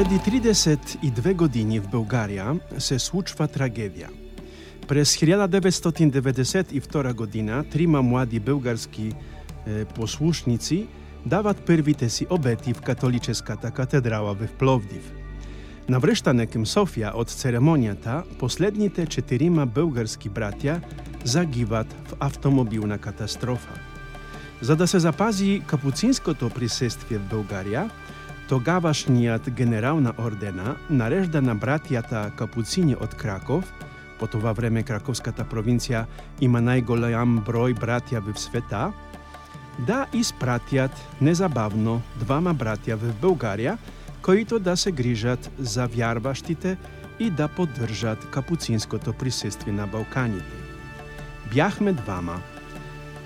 Преди 32 години в България се случва трагедия. През 1992 година трима млади български е, послушници дават първите си обети в католическата катедрала в Пловдив. Навръщане към София от церемонията, последните четирима български братя загиват в автомобилна катастрофа. За да се запази капуцинското присъствие в България, тогавашният генерал на ордена нарежда на братята капуцини от Краков, по това време Краковската провинция има най-голям брой братя в света, да изпратят незабавно двама братя в България, които да се грижат за вярващите и да поддържат капуцинското присъствие на Балканите. Бяхме двама.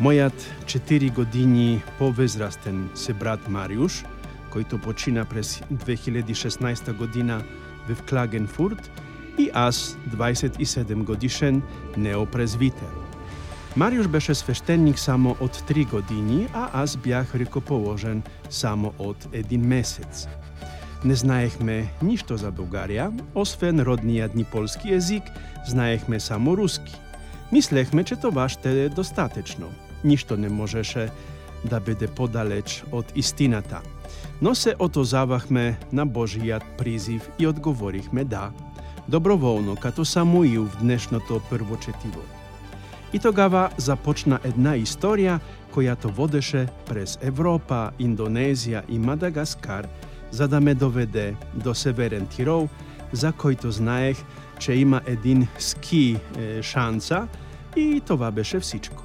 Моят 4 години по-възрастен се брат Мариуш – който почина през 2016 година в Клагенфурт, и аз, 27 годишен неопрезвитер. Мариуш беше свещеник само от 3 години, а аз бях ръкоположен само от един месец. Не знаехме нищо за България, освен родният ни полски език, знаехме само руски. Мислехме, че това ще е достатъчно. Нищо не можеше да бъде по-далеч от истината – но се отозавахме на Божият призив и отговорихме да, доброволно, като Самуил в днешното първочетиво. И тогава започна една история, която водеше през Европа, Индонезия и Мадагаскар, за да ме доведе до Северен Тирол, за който знаех, че има един ски е, шанса и това беше всичко.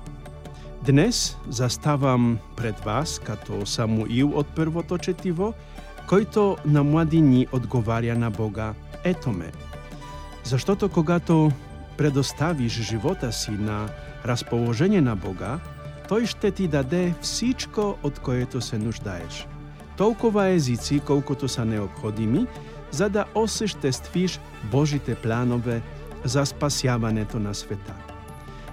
Днес заставам пред вас като Самуил от първото четиво, който на младини отговаря на Бога «Ето ме». Защото когато предоставиш живота си на разположение на Бога, Той ще ти даде всичко, от което се нуждаеш. Толкова езици, колкото са необходими, за да осъществиш Божите планове за спасяването на света.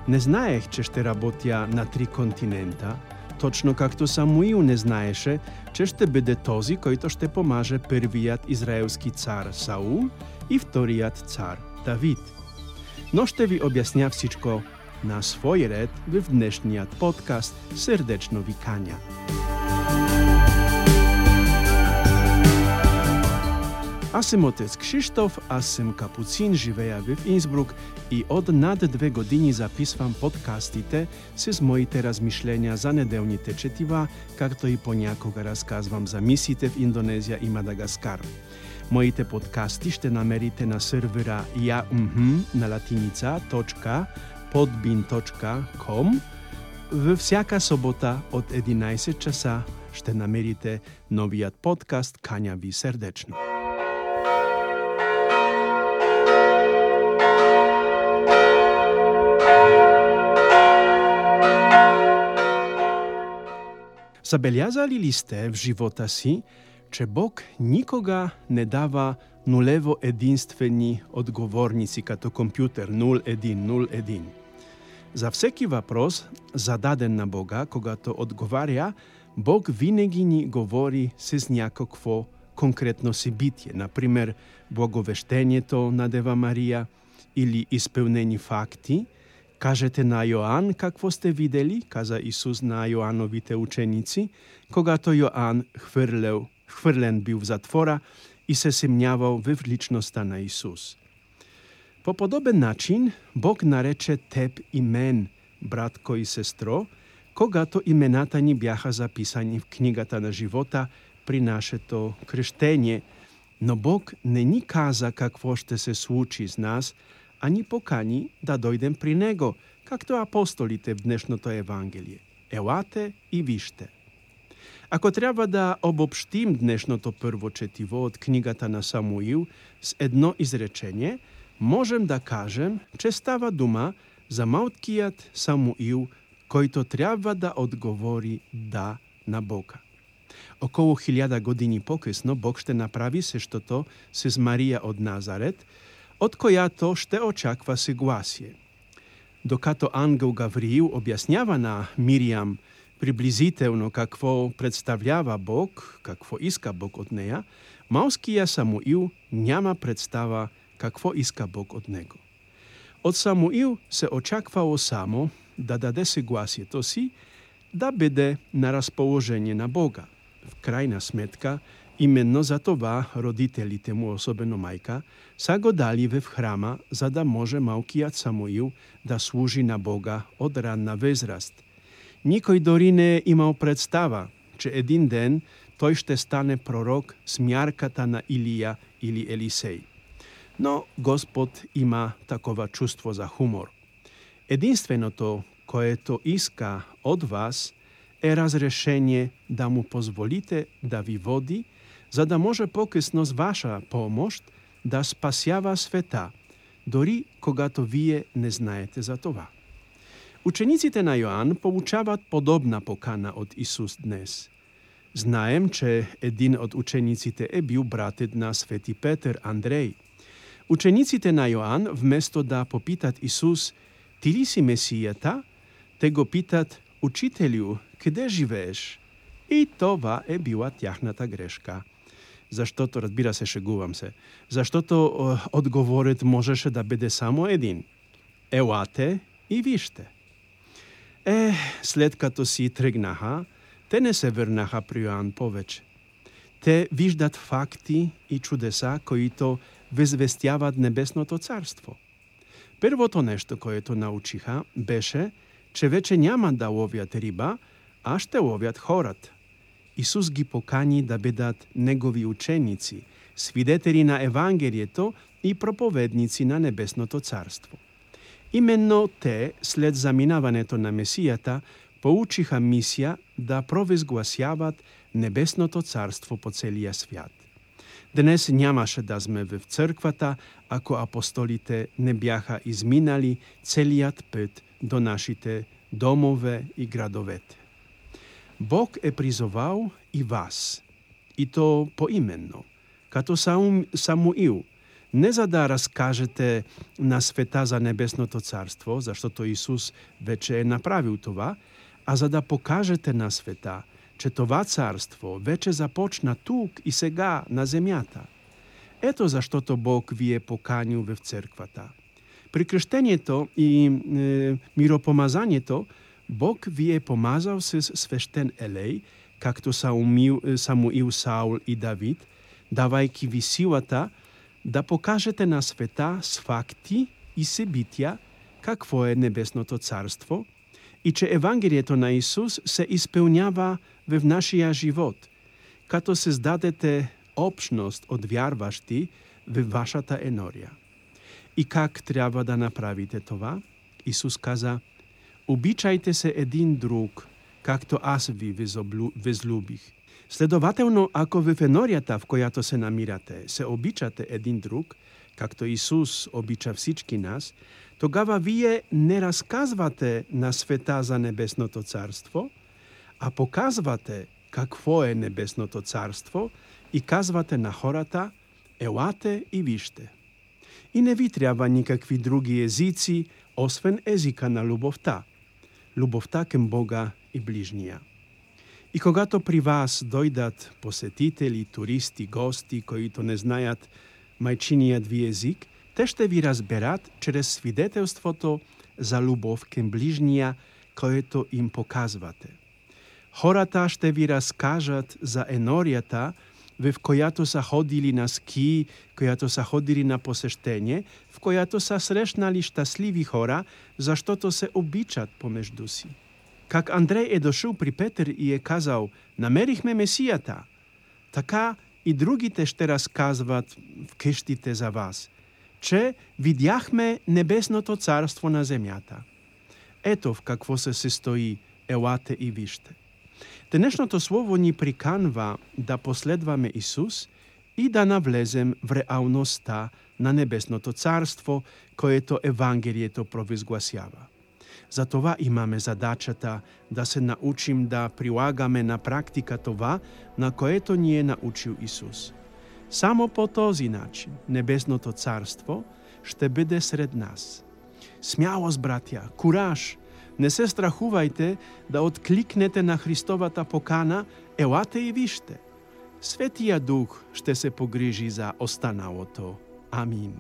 Не знаех, че ще работя на три континента, точно както Самуил не знаеше, че ще бъде този, който ще помаже първият израелски цар Саул и вторият цар Давид. Но ще ви обясня всичко на свой ред в днешният подкаст Сърдечно викания. Аз съм отец Кшиштоф, аз съм капуцин, живея в Инсбрук и от над две години записвам подкастите с моите размишления за неделните четива, както и понякога разказвам за мисиите в Индонезия и Мадагаскар. Моите подкасти ще намерите на сервера yaumhm на латиница .podbin.com във всяка събота от 11 часа ще намерите новият подкаст Каня ви сърдечно. Zabelazali liste w żywota si, czy Bóg nikoga nie dawa nulewo jedinstveni odgovornici, kato komputer 0101. Za wszelki wapros zadaden na Boga, koga to odgovarja, Bog vinegini govori se z njako kvo konkretno si bitje, naprimer blagoveštenje to nadeva Marija ili izpevneni fakti – Кажете на Йоанн какво сте видели, каза Исус на Йоановите ученици, когато Йоанн хвърлял, хвърлен бил в затвора и се съмнявал в личността на Исус. По подобен начин Бог нарече теб и мен, братко и сестро, когато имената ни бяха записани в книгата на живота при нашето кръщение, но Бог не ни каза какво ще се случи с нас – а ни покани да дойдем при Него, както апостолите в днешното Евангелие. Елате и вижте. Ако трябва да обобщим днешното първо четиво от книгата на Самуил с едно изречение, можем да кажем, че става дума за малкият Самуил, който трябва да отговори да на Бога. Около хиляда години по-късно Бог ще направи същото с Мария от Назарет – от която ще очаква съгласие. Докато ангел Гавриил обяснява на Мириам приблизително какво представлява Бог, какво иска Бог от нея, Малския Самуил няма представа какво иска Бог от него. От Самуил се очаквало само да даде съгласието си да бъде на разположение на Бога. В крайна сметка, именно за това родителите му, особено майка, са го дали в храма, за да може малкият Самуил да служи на Бога от ранна възраст. Никой дори не е имал представа, че един ден той ще стане пророк с мярката на Илия или Елисей. Но Господ има такова чувство за хумор. Единственото, което иска от вас, е разрешение да му позволите да ви води, за да може по-късно с ваша помощ да спасява света, дори когато вие не знаете за това. Учениците на Йоанн получават подобна покана от Исус днес. Знаем, че един от учениците е бил братът на Свети Петър Андрей. Учениците на Йоанн, вместо да попитат Исус, ти ли си Месията, те го питат, Учителю, къде живееш? И това е била тяхната грешка. Защото, разбира се, шегувам се, защото отговорът можеше да бъде само един. Елате и вижте. Е, след като си тръгнаха, те не се върнаха при Йоанн повече. Те виждат факти и чудеса, които възвестяват Небесното царство. Първото нещо, което научиха, беше, че вече няма да ловят риба, а ще ловят хората. Исус ги покани да бъдат Негови ученици, свидетели на Евангелието и проповедници на Небесното царство. Именно те, след заминаването на Месията, получиха мисия да провъзгласяват Небесното царство по целия свят. Днес нямаше да сме в църквата, ако апостолите не бяха изминали целият път до нашите домове и градовете. Бог е призовал и вас, и то поименно, като Самуил, не за да разкажете на света за Небесното царство, защото Исус вече е направил това, а за да покажете на света, че това царство вече започна тук и сега на земята. Ето защото Бог ви е поканил в църквата. При кръщението и е, миропомазанието Бог ви е помазал с свещен елей, както Самуил, Самуил Саул и Давид, давайки ви силата да покажете на света с факти и събития какво е Небесното царство и че Евангелието на Исус се изпълнява в нашия живот, като създадете общност от вярващи в вашата енория. И как трябва да направите това? Исус каза, обичайте се един друг, както аз ви възлюбих. Следователно, ако в енорията, в която се намирате, се обичате един друг, както Исус обича всички нас, тогава вие не разказвате на света за Небесното царство, а показвате какво е Небесното царство и казвате на хората, елате и вижте. И не ви трябва никакви други езици, освен езика на любовта. Любовта към Бога и ближния. И когато при вас дойдат посетители, туристи, гости, които не знаят майчиният ви език, те ще ви разберат чрез свидетелството за любов към ближния, което им показвате. Хората ще ви разкажат за енорията, в която са ходили на ски, която са ходили на посещение, в която са срещнали щастливи хора, защото се обичат помежду си. Как Андрей е дошъл при Петър и е казал, намерихме Месията, така и другите ще разказват в къщите за вас, че видяхме небесното царство на земята. Ето в какво се състои, елате и вижте. Днешното слово ни приканва да последваме Исус и да навлезем в реалността на Небесното царство, което Евангелието провъзгласява. Затова имаме задачата да се научим да прилагаме на практика това, на което ни е научил Исус. Само по този начин Небесното царство ще бъде сред нас. Смялост, братя, кураж! Не се страхувайте да откликнете на Христовата покана, елате и вижте. Светия Дух ще се погрижи за останалото. Амин.